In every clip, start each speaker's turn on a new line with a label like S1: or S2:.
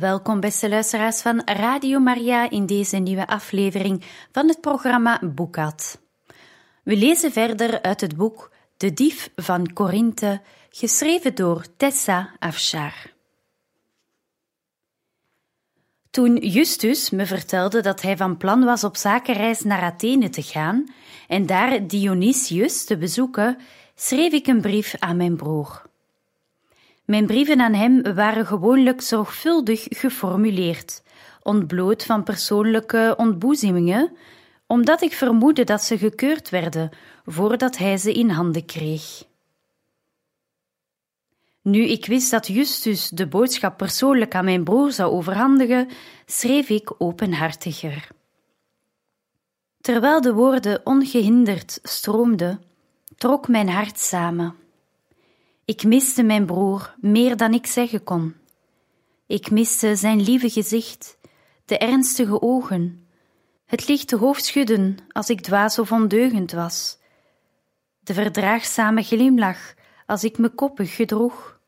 S1: Welkom, beste luisteraars van Radio Maria, in deze nieuwe aflevering van het programma Boekat. We lezen verder uit het boek De Dief van Korinthe, geschreven door Tessa Afshar. Toen Justus me vertelde dat hij van plan was op zakenreis naar Athene te gaan en daar Dionysius te bezoeken, schreef ik een brief aan mijn broer. Mijn brieven aan hem waren gewoonlijk zorgvuldig geformuleerd, ontbloot van persoonlijke ontboezemingen, omdat ik vermoedde dat ze gekeurd werden voordat hij ze in handen kreeg. Nu ik wist dat Justus de boodschap persoonlijk aan mijn broer zou overhandigen, schreef ik openhartiger. Terwijl de woorden ongehinderd stroomden, trok mijn hart samen. Ik miste mijn broer meer dan ik zeggen kon. Ik miste zijn lieve gezicht, de ernstige ogen, het lichte hoofdschudden als ik dwaas of ondeugend was, de verdraagzame glimlach als ik me koppig gedroeg.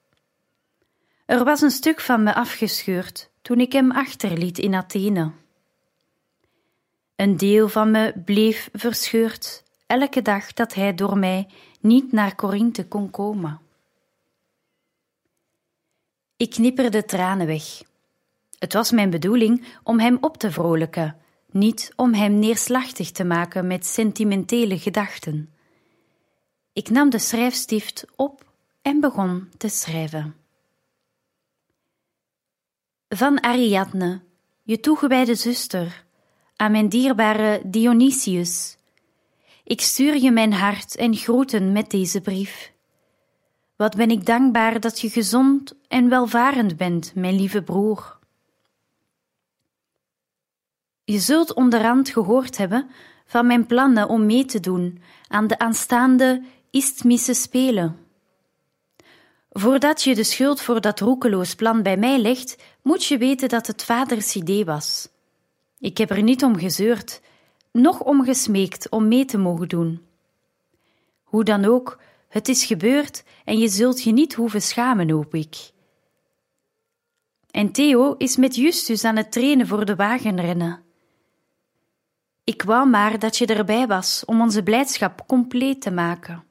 S1: Er was een stuk van me afgescheurd toen ik hem achterliet in Athene. Een deel van me bleef verscheurd elke dag dat hij door mij niet naar Korinthe kon komen. Ik knipperde tranen weg. Het was mijn bedoeling om hem op te vrolijken, niet om hem neerslachtig te maken met sentimentele gedachten. Ik nam de schrijfstift op en begon te schrijven. Van Ariadne, je toegewijde zuster, aan mijn dierbare Dionysius. Ik stuur je mijn hart en groeten met deze brief. Wat ben ik dankbaar dat je gezond en welvarend bent, mijn lieve broer. Je zult onderhand gehoord hebben van mijn plannen om mee te doen aan de aanstaande Istmische Spelen. Voordat je de schuld voor dat roekeloos plan bij mij legt, moet je weten dat het vaders idee was. Ik heb er niet om gezeurd, noch om gesmeekt om mee te mogen doen. Hoe dan ook, het is gebeurd en je zult je niet hoeven schamen, hoop ik. En Theo is met Justus aan het trainen voor de wagenrennen. Ik wou maar dat je erbij was om onze blijdschap compleet te maken.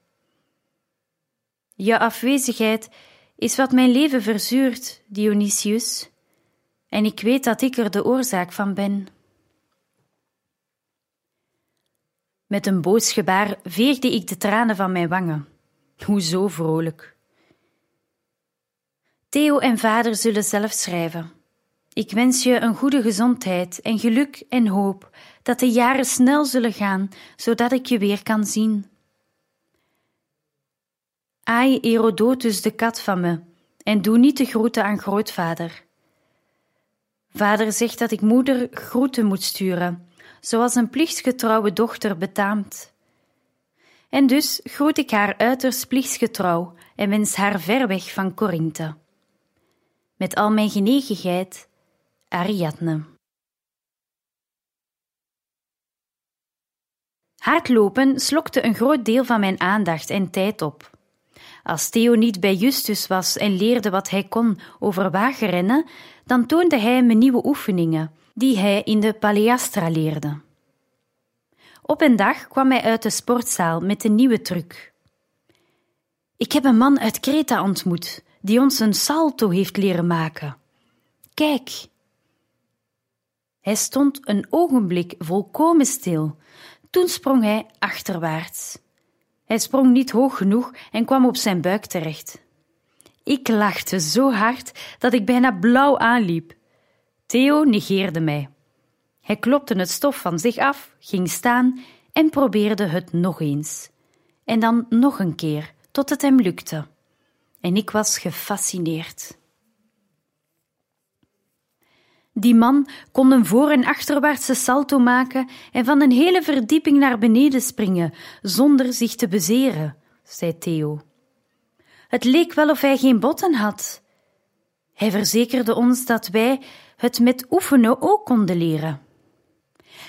S1: Je afwezigheid is wat mijn leven verzuurt, Dionysius, en ik weet dat ik er de oorzaak van ben. Met een boos gebaar veegde ik de tranen van mijn wangen. Hoezo vrolijk? Theo en vader zullen zelf schrijven. Ik wens je een goede gezondheid en geluk en hoop dat de jaren snel zullen gaan, zodat ik je weer kan zien. Aai Herodotus de kat van me en doe niet de groeten aan grootvader. Vader zegt dat ik moeder groeten moet sturen, zoals een plichtsgetrouwe dochter betaamt. En dus groet ik haar uiterst plichtsgetrouw en wens haar ver weg van Korinthe. Met al mijn genegenheid, Ariadne. Hardlopen slokte een groot deel van mijn aandacht en tijd op. Als Theo niet bij Justus was en leerde wat hij kon over wagenrennen, dan toonde hij me nieuwe oefeningen, die hij in de Paleastra leerde. Op een dag kwam hij uit de sportzaal met een nieuwe truc. Ik heb een man uit Kreta ontmoet die ons een salto heeft leren maken. Kijk. Hij stond een ogenblik volkomen stil. Toen sprong hij achterwaarts. Hij sprong niet hoog genoeg en kwam op zijn buik terecht. Ik lachte zo hard dat ik bijna blauw aanliep. Theo negeerde mij. Hij klopte het stof van zich af, ging staan en probeerde het nog eens. En dan nog een keer, tot het hem lukte. En ik was gefascineerd. Die man kon een voor- en achterwaartse salto maken en van een hele verdieping naar beneden springen, zonder zich te bezeren, zei Theo. Het leek wel of hij geen botten had. Hij verzekerde ons dat wij het met oefenen ook konden leren.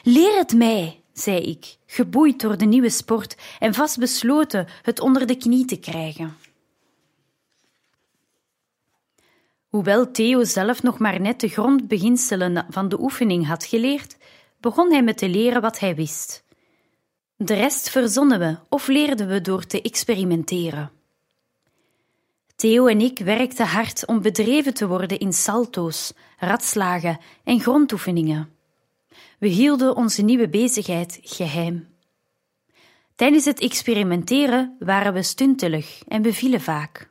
S1: Leer het mij, zei ik, geboeid door de nieuwe sport en vastbesloten het onder de knie te krijgen. Hoewel Theo zelf nog maar net de grondbeginselen van de oefening had geleerd, begon hij me te leren wat hij wist. De rest verzonnen we of leerden we door te experimenteren. Theo en ik werkten hard om bedreven te worden in salto's, ratslagen en grondoefeningen. We hielden onze nieuwe bezigheid geheim. Tijdens het experimenteren waren we stuntelig en we vielen vaak.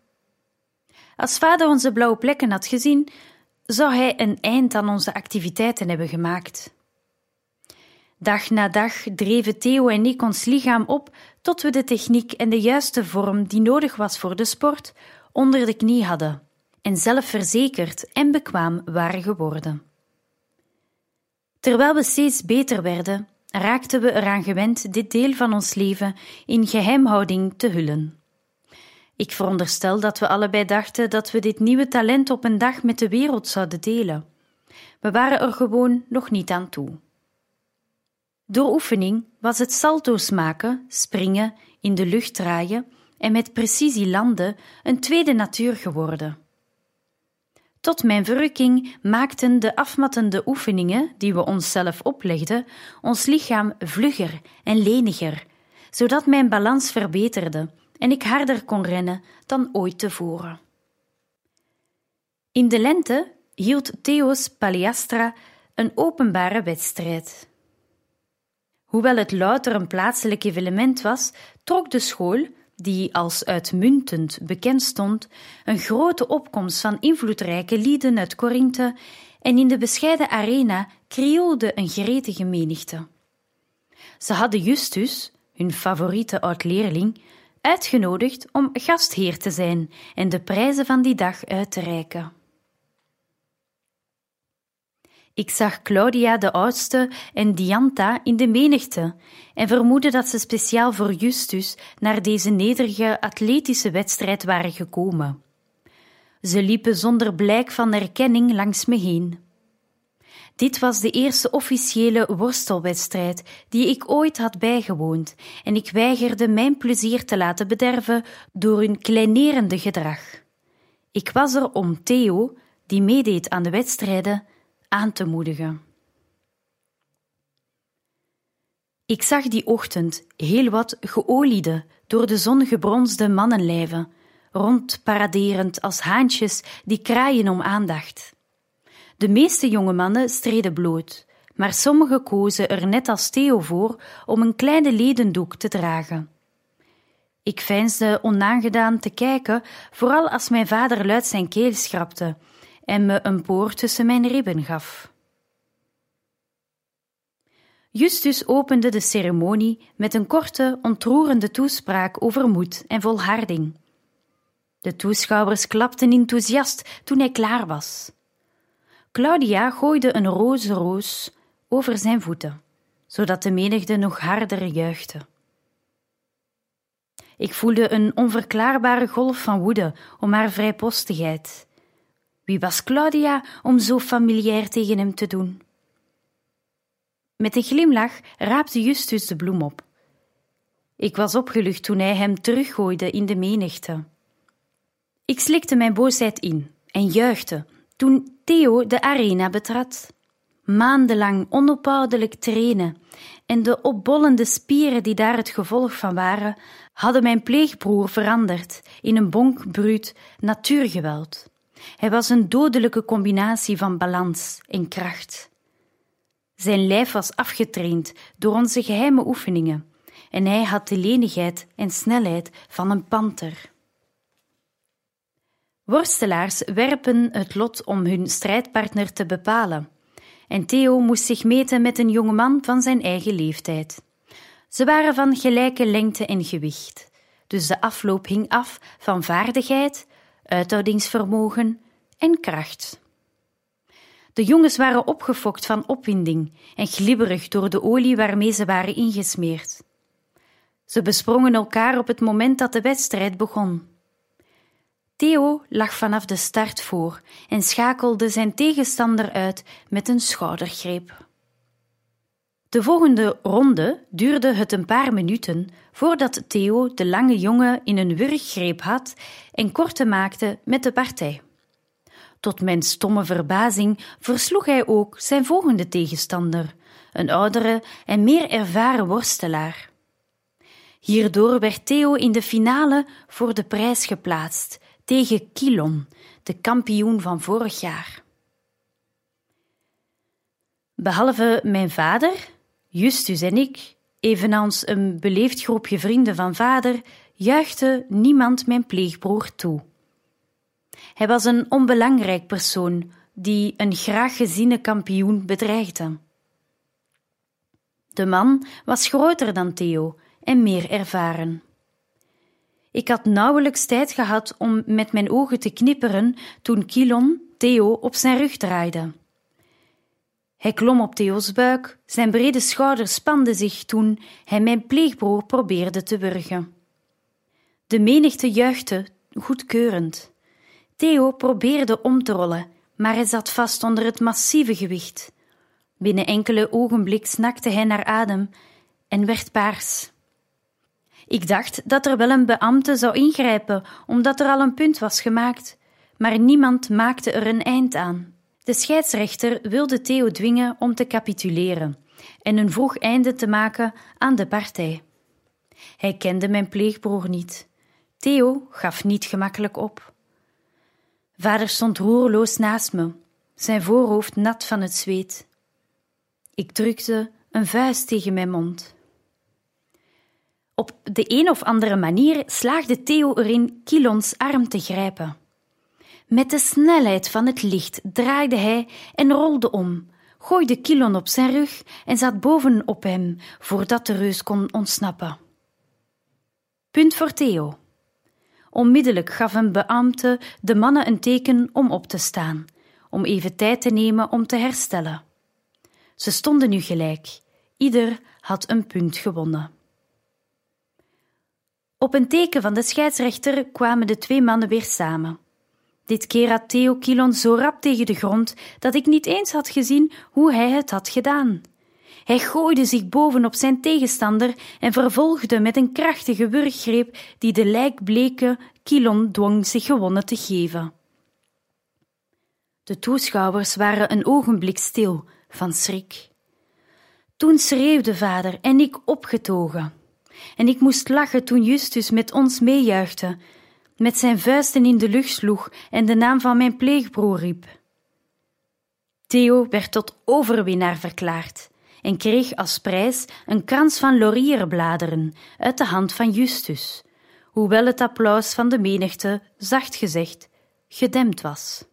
S1: Als vader onze blauwe plekken had gezien, zou hij een eind aan onze activiteiten hebben gemaakt. Dag na dag dreven Theo en ik ons lichaam op tot we de techniek en de juiste vorm die nodig was voor de sport onder de knie hadden en zelfverzekerd en bekwaam waren geworden. Terwijl we steeds beter werden, raakten we eraan gewend dit deel van ons leven in geheimhouding te hullen. Ik veronderstel dat we allebei dachten dat we dit nieuwe talent op een dag met de wereld zouden delen. We waren er gewoon nog niet aan toe. Door oefening was het salto's maken, springen, in de lucht draaien en met precisie landen een tweede natuur geworden. Tot mijn verrukking maakten de afmattende oefeningen die we onszelf oplegden ons lichaam vlugger en leniger, zodat mijn balans verbeterde en ik harder kon rennen dan ooit tevoren. In de lente hield Theos Paliastra een openbare wedstrijd. Hoewel het louter een plaatselijk evenement was, trok de school, die als uitmuntend bekend stond, een grote opkomst van invloedrijke lieden uit Korinthe en in de bescheiden arena krioelde een gretige menigte. Ze hadden Justus, hun favoriete oud-leerling, uitgenodigd om gastheer te zijn en de prijzen van die dag uit te reiken. Ik zag Claudia de oudste en Dianta in de menigte en vermoedde dat ze speciaal voor Justus naar deze nederige atletische wedstrijd waren gekomen. Ze liepen zonder blijk van erkenning langs me heen. Dit was de eerste officiële worstelwedstrijd die ik ooit had bijgewoond, en ik weigerde mijn plezier te laten bederven door hun kleinerende gedrag. Ik was er om Theo, die meedeed aan de wedstrijden, aan te moedigen. Ik zag die ochtend heel wat geoliede, door de zon gebronsde mannenlijven, rondparaderend als haantjes die kraaien om aandacht. De meeste jonge mannen streden bloot, maar sommigen kozen er net als Theo voor om een kleine ledendoek te dragen. Ik veinsde onaangedaan te kijken, vooral als mijn vader luid zijn keel schrapte en me een poort tussen mijn ribben gaf. Justus opende de ceremonie met een korte, ontroerende toespraak over moed en volharding. De toeschouwers klapten enthousiast toen hij klaar was. Claudia gooide een roze roos over zijn voeten, zodat de menigte nog harder juichte. Ik voelde een onverklaarbare golf van woede om haar vrijpostigheid. Wie was Claudia om zo familiair tegen hem te doen? Met een glimlach raapte Justus de bloem op. Ik was opgelucht toen hij hem teruggooide in de menigte. Ik slikte mijn boosheid in en juichte toen Theo de arena betrad. Maandenlang onophoudelijk trainen en de opbollende spieren die daar het gevolg van waren, hadden mijn pleegbroer veranderd in een bonkbruut natuurgeweld. Hij was een dodelijke combinatie van balans en kracht. Zijn lijf was afgetraind door onze geheime oefeningen en hij had de lenigheid en snelheid van een panter. Worstelaars werpen het lot om hun strijdpartner te bepalen, en Theo moest zich meten met een jongeman van zijn eigen leeftijd. Ze waren van gelijke lengte en gewicht. dus de afloop hing af van vaardigheid, uithoudingsvermogen en kracht. De jongens waren opgefokt van opwinding en glibberig door de olie waarmee ze waren ingesmeerd. Ze besprongen elkaar op het moment dat de wedstrijd begon. Theo lag vanaf de start voor en schakelde zijn tegenstander uit met een schoudergreep. De volgende ronde duurde het een paar minuten voordat Theo de lange jongen in een wurggreep had en korte maakte met de partij. Tot mijn stomme verbazing versloeg hij ook zijn volgende tegenstander, een oudere en meer ervaren worstelaar. Hierdoor werd Theo in de finale voor de prijs geplaatst tegen Kilon, de kampioen van vorig jaar. Behalve mijn vader, Justus en ik, evenals een beleefd groepje vrienden van vader, juichte niemand mijn pleegbroer toe. Hij was een onbelangrijk persoon die een graag geziene kampioen bedreigde. De man was groter dan Theo en meer ervaren. Ik had nauwelijks tijd gehad om met mijn ogen te knipperen toen Kilon Theo op zijn rug draaide. Hij klom op Theo's buik, zijn brede schouders spanden zich toen hij mijn pleegbroer probeerde te wurgen. De menigte juichte goedkeurend. Theo probeerde om te rollen, maar hij zat vast onder het massieve gewicht. Binnen enkele ogenblik snakte hij naar adem en werd paars. Ik dacht dat er wel een beambte zou ingrijpen, omdat er al een punt was gemaakt, maar niemand maakte er een eind aan. De scheidsrechter wilde Theo dwingen om te capituleren en een vroeg einde te maken aan de partij. Hij kende mijn pleegbroer niet. Theo gaf niet gemakkelijk op. Vader stond roerloos naast me, zijn voorhoofd nat van het zweet. Ik drukte een vuist tegen mijn mond. Op de een of andere manier slaagde Theo erin Kilons arm te grijpen. Met de snelheid van het licht draaide hij en rolde om, gooide Kilon op zijn rug en zat bovenop hem voordat de reus kon ontsnappen. Punt voor Theo. Onmiddellijk gaf een beambte de mannen een teken om op te staan, om even tijd te nemen om te herstellen. Ze stonden nu gelijk, ieder had een punt gewonnen. Op een teken van de scheidsrechter kwamen de twee mannen weer samen. Dit keer had Theo Kilon zo rap tegen de grond dat ik niet eens had gezien hoe hij het had gedaan. Hij gooide zich bovenop zijn tegenstander en vervolgde met een krachtige wurggreep die de lijkbleke Kilon dwong zich gewonnen te geven. De toeschouwers waren een ogenblik stil van schrik. Toen schreeuwde vader en ik opgetogen. En ik moest lachen toen Justus met ons meejuichte, met zijn vuisten in de lucht sloeg en de naam van mijn pleegbroer riep. Theo werd tot overwinnaar verklaard en kreeg als prijs een krans van laurierbladeren uit de hand van Justus, hoewel het applaus van de menigte, zacht gezegd, gedempt was.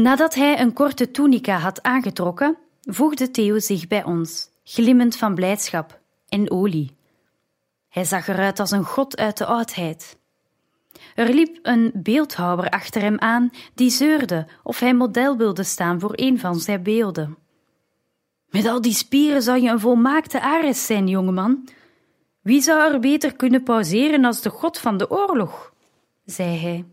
S1: Nadat hij een korte tunica had aangetrokken, voegde Theo zich bij ons, glimmend van blijdschap en olie. Hij zag eruit als een god uit de oudheid. Er liep een beeldhouwer achter hem aan die zeurde of hij model wilde staan voor een van zijn beelden. Met al die spieren zou je een volmaakte Ares zijn, jongeman. Wie zou er beter kunnen pauzeren als de god van de oorlog? zei hij.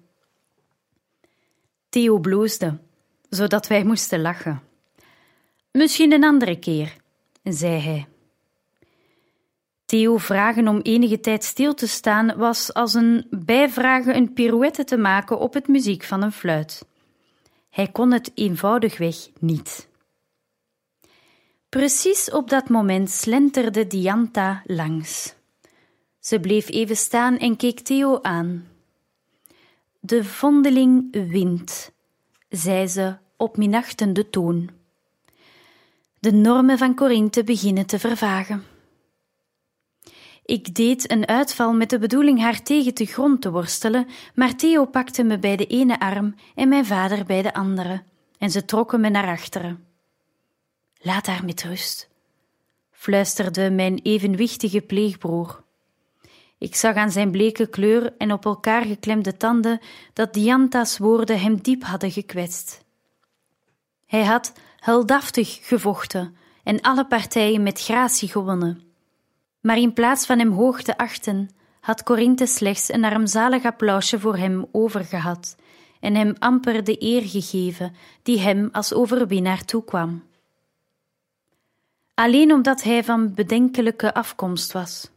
S1: Theo bloosde, zodat wij moesten lachen. Misschien een andere keer, zei hij. Theo vragen om enige tijd stil te staan was als een bijvragen een pirouette te maken op het muziek van een fluit. Hij kon het eenvoudigweg niet. Precies op dat moment slenterde Dianta langs. Ze bleef even staan en keek Theo aan. De vondeling wint, zei ze op minachtende toon. De normen van Corinthe beginnen te vervagen. Ik deed een uitval met de bedoeling haar tegen de grond te worstelen, maar Theo pakte me bij de ene arm en mijn vader bij de andere, en ze trokken me naar achteren. Laat haar met rust, fluisterde mijn evenwichtige pleegbroer. Ik zag aan zijn bleke kleur en op elkaar geklemde tanden dat Dianta's woorden hem diep hadden gekwetst. Hij had heldaftig gevochten en alle partijen met gratie gewonnen. Maar in plaats van hem hoog te achten, had Corinthe slechts een armzalig applausje voor hem overgehad en hem amper de eer gegeven die hem als overwinnaar toekwam. Alleen omdat hij van bedenkelijke afkomst was.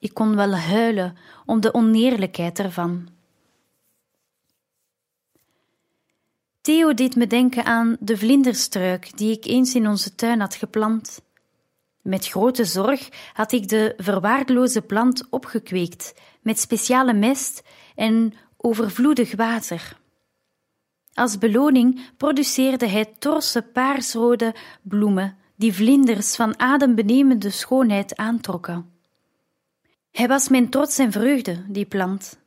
S1: Ik kon wel huilen om de oneerlijkheid ervan. Theo deed me denken aan de vlinderstruik die ik eens in onze tuin had geplant. Met grote zorg had ik de verwaarloze plant opgekweekt met speciale mest en overvloedig water. Als beloning produceerde hij torse paarsrode bloemen die vlinders van adembenemende schoonheid aantrokken. Hij was mijn trots en vreugde, die plant.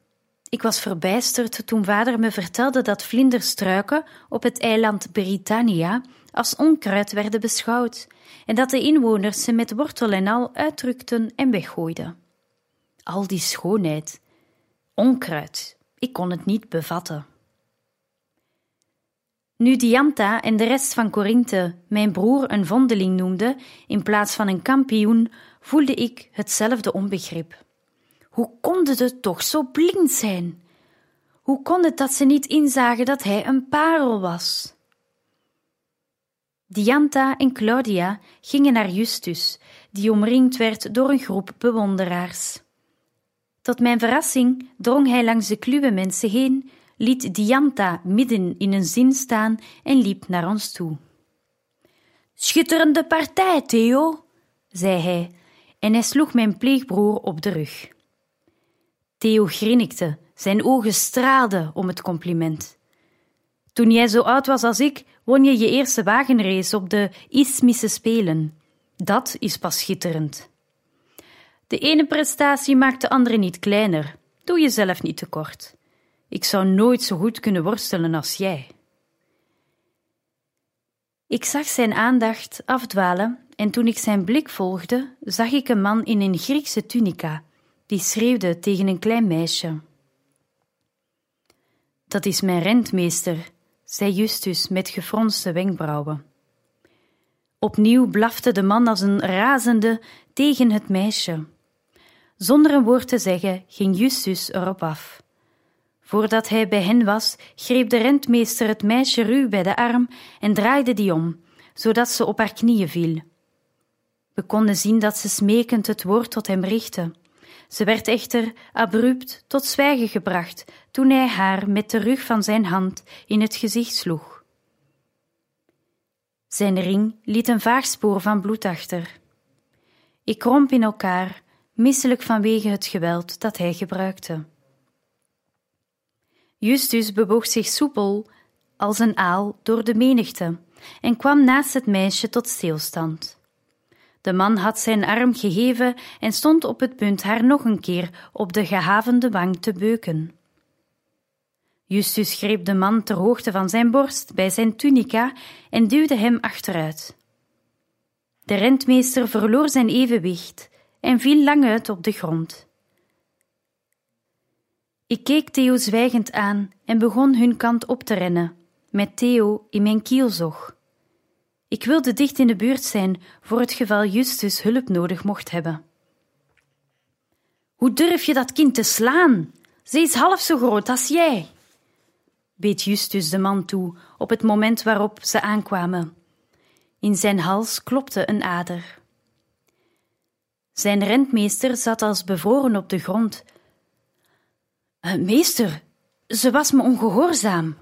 S1: Ik was verbijsterd toen vader me vertelde dat vlinderstruiken op het eiland Britannia als onkruid werden beschouwd en dat de inwoners ze met wortel en al uitdrukten en weggooiden. Al die schoonheid, onkruid, ik kon het niet bevatten. Nu Dianta en de rest van Corinthe mijn broer een vondeling noemde in plaats van een kampioen, voelde ik hetzelfde onbegrip. Hoe konden ze toch zo blind zijn? Hoe kon het dat ze niet inzagen dat hij een parel was? Dianta en Claudia gingen naar Justus, die omringd werd door een groep bewonderaars. Tot mijn verrassing drong hij langs de kluwe mensen heen, liet Dianta midden in een zin staan en liep naar ons toe. Schitterende partij, Theo, zei hij, en hij sloeg mijn pleegbroer op de rug. Theo grinnikte, zijn ogen straalden om het compliment. Toen jij zo oud was als ik, won je je eerste wagenrace op de Ismische Spelen. Dat is pas schitterend. De ene prestatie maakt de andere niet kleiner. Doe jezelf niet tekort. Ik zou nooit zo goed kunnen worstelen als jij. Ik zag zijn aandacht afdwalen en toen ik zijn blik volgde, zag ik een man in een Griekse tunica, die schreeuwde tegen een klein meisje. Dat is mijn rentmeester, zei Justus met gefronste wenkbrauwen. Opnieuw blafte de man als een razende tegen het meisje. Zonder een woord te zeggen ging Justus erop af. Voordat hij bij hen was, greep de rentmeester het meisje ruw bij de arm en draaide die om, zodat ze op haar knieën viel. We konden zien dat ze smekend het woord tot hem richtte. Ze werd echter abrupt tot zwijgen gebracht toen hij haar met de rug van zijn hand in het gezicht sloeg. Zijn ring liet een vaag spoor van bloed achter. Ik kromp in elkaar, misselijk vanwege het geweld dat hij gebruikte. Justus bewoog zich soepel als een aal door de menigte en kwam naast het meisje tot stilstand. De man had zijn arm geheven en stond op het punt haar nog een keer op de gehavende wang te beuken. Justus greep de man ter hoogte van zijn borst bij zijn tunica en duwde hem achteruit. De rentmeester verloor zijn evenwicht en viel lang uit op de grond. Ik keek Theo zwijgend aan en begon hun kant op te rennen, met Theo in mijn kielzog. Ik wilde dicht in de buurt zijn voor het geval Justus hulp nodig mocht hebben. Hoe durf je dat kind te slaan? Ze is half zo groot als jij, beet Justus de man toe op het moment waarop ze aankwamen. In zijn hals klopte een ader. Zijn rentmeester zat als bevroren op de grond. Uh, meester, ze was me ongehoorzaam.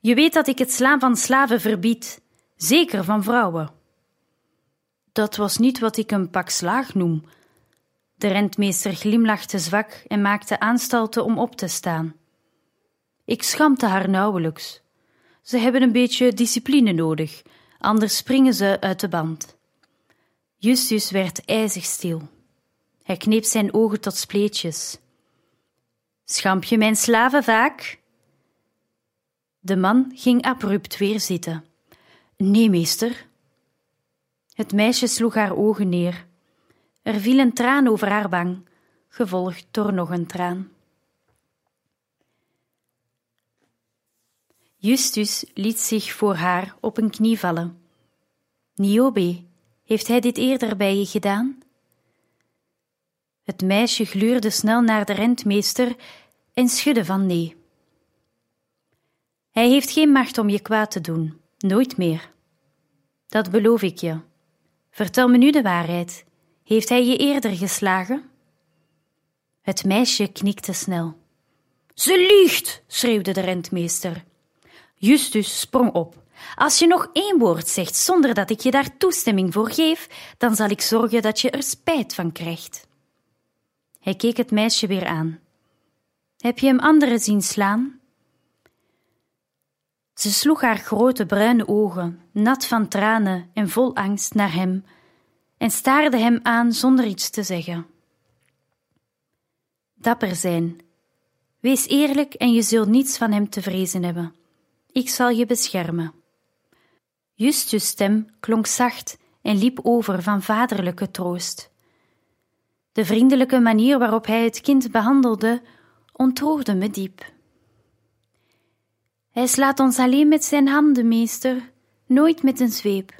S1: Je weet dat ik het slaan van slaven verbied, zeker van vrouwen. Dat was niet wat ik een pak slaag noem. De rentmeester glimlachte zwak en maakte aanstalten om op te staan. Ik schampte haar nauwelijks. Ze hebben een beetje discipline nodig, anders springen ze uit de band. Justus werd ijzig stil. Hij kneep zijn ogen tot spleetjes. Schamp je mijn slaven vaak? De man ging abrupt weer zitten. Nee, meester. Het meisje sloeg haar ogen neer. Er viel een traan over haar wang, gevolgd door nog een traan. Justus liet zich voor haar op een knie vallen. Niobe, heeft hij dit eerder bij je gedaan? Het meisje gluurde snel naar de rentmeester en schudde van nee. Hij heeft geen macht om je kwaad te doen, nooit meer. Dat beloof ik je. Vertel me nu de waarheid. Heeft hij je eerder geslagen? Het meisje knikte snel. Ze liegt, schreeuwde de rentmeester. Justus sprong op. Als je nog één woord zegt zonder dat ik je daar toestemming voor geef, dan zal ik zorgen dat je er spijt van krijgt. Hij keek het meisje weer aan. Heb je hem anderen zien slaan? Ze sloeg haar grote bruine ogen, nat van tranen en vol angst, naar hem en staarde hem aan zonder iets te zeggen. Dapper zijn. Wees eerlijk en je zult niets van hem te vrezen hebben. Ik zal je beschermen. Justus' stem klonk zacht en liep over van vaderlijke troost. De vriendelijke manier waarop hij het kind behandelde ontroerde me diep. Hij slaat ons alleen met zijn handen, meester, nooit met een zweep.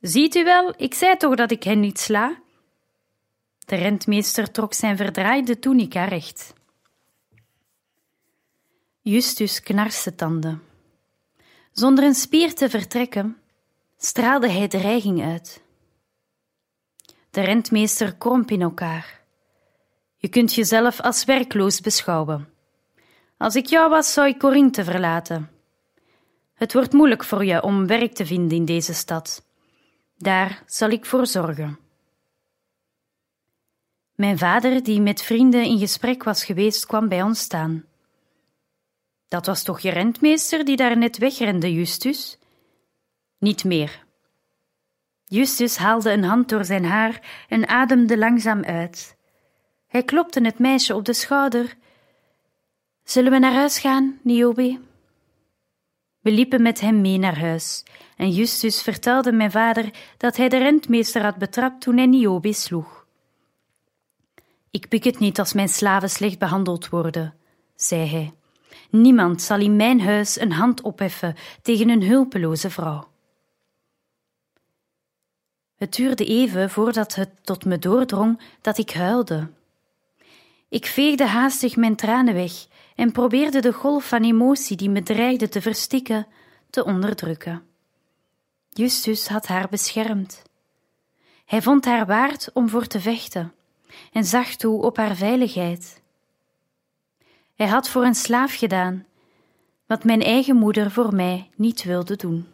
S1: Ziet u wel, ik zei toch dat ik hen niet sla? De rentmeester trok zijn verdraaide tunica recht. Justus knarste tanden. Zonder een spier te vertrekken, straalde hij dreiging uit. De rentmeester kromp in elkaar. Je kunt jezelf als werkloos beschouwen. Als ik jou was, zou ik Corinthe verlaten. Het wordt moeilijk voor je om werk te vinden in deze stad. Daar zal ik voor zorgen. Mijn vader, die met vrienden in gesprek was geweest, kwam bij ons staan. Dat was toch je rentmeester die daar net wegrende, Justus? Niet meer. Justus haalde een hand door zijn haar en ademde langzaam uit. Hij klopte het meisje op de schouder. Zullen we naar huis gaan, Niobe? We liepen met hem mee naar huis, en Justus vertelde mijn vader dat hij de rentmeester had betrapt toen hij Niobe sloeg. Ik pik het niet als mijn slaven slecht behandeld worden, zei hij. Niemand zal in mijn huis een hand opheffen tegen een hulpeloze vrouw. Het duurde even voordat het tot me doordrong dat ik huilde. Ik veegde haastig mijn tranen weg en probeerde de golf van emotie die me dreigde te verstikken te onderdrukken. Justus had haar beschermd. Hij vond haar waard om voor te vechten en zag toe op haar veiligheid. Hij had voor een slaaf gedaan wat mijn eigen moeder voor mij niet wilde doen.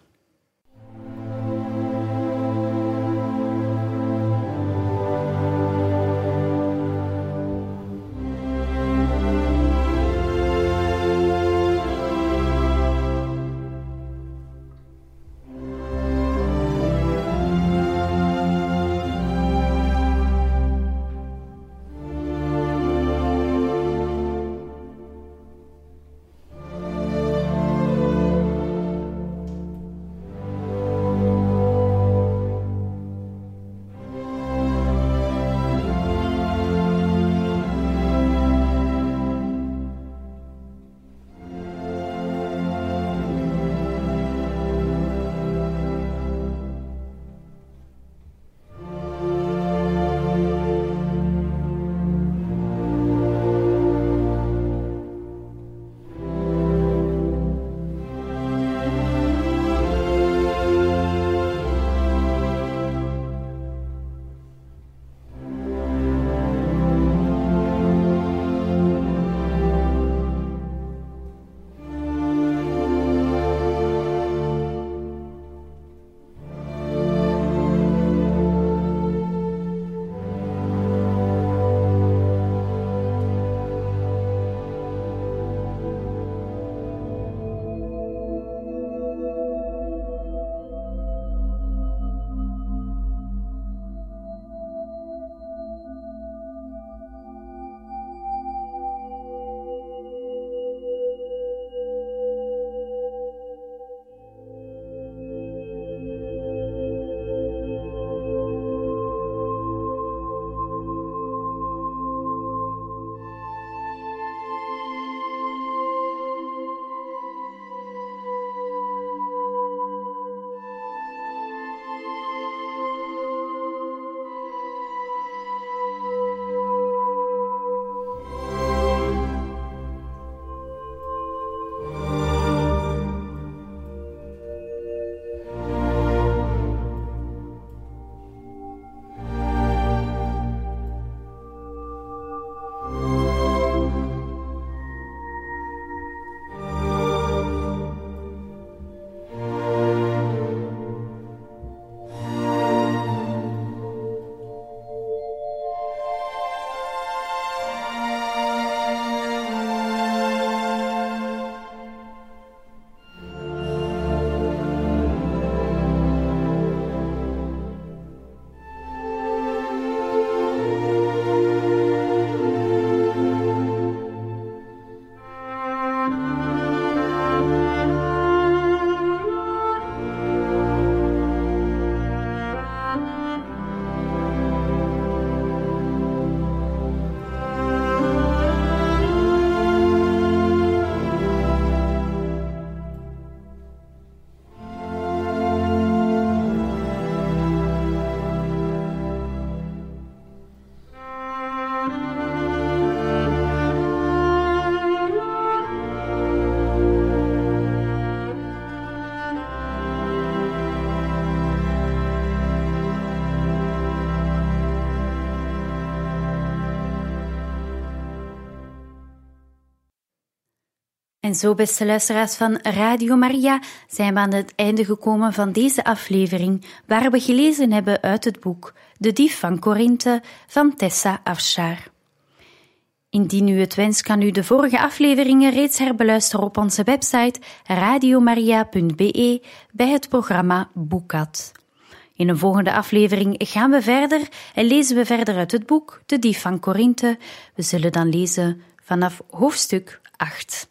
S1: En zo, beste luisteraars van Radio Maria, zijn we aan het einde gekomen van deze aflevering, waar we gelezen hebben uit het boek De Dief van Korinthe van Tessa Afshar. Indien u het wens, kan u de vorige afleveringen reeds herbeluisteren op onze website radiomaria.be bij het programma Boekat. In een volgende aflevering gaan we verder en lezen we verder uit het boek De Dief van Korinthe. We zullen dan lezen vanaf hoofdstuk 8.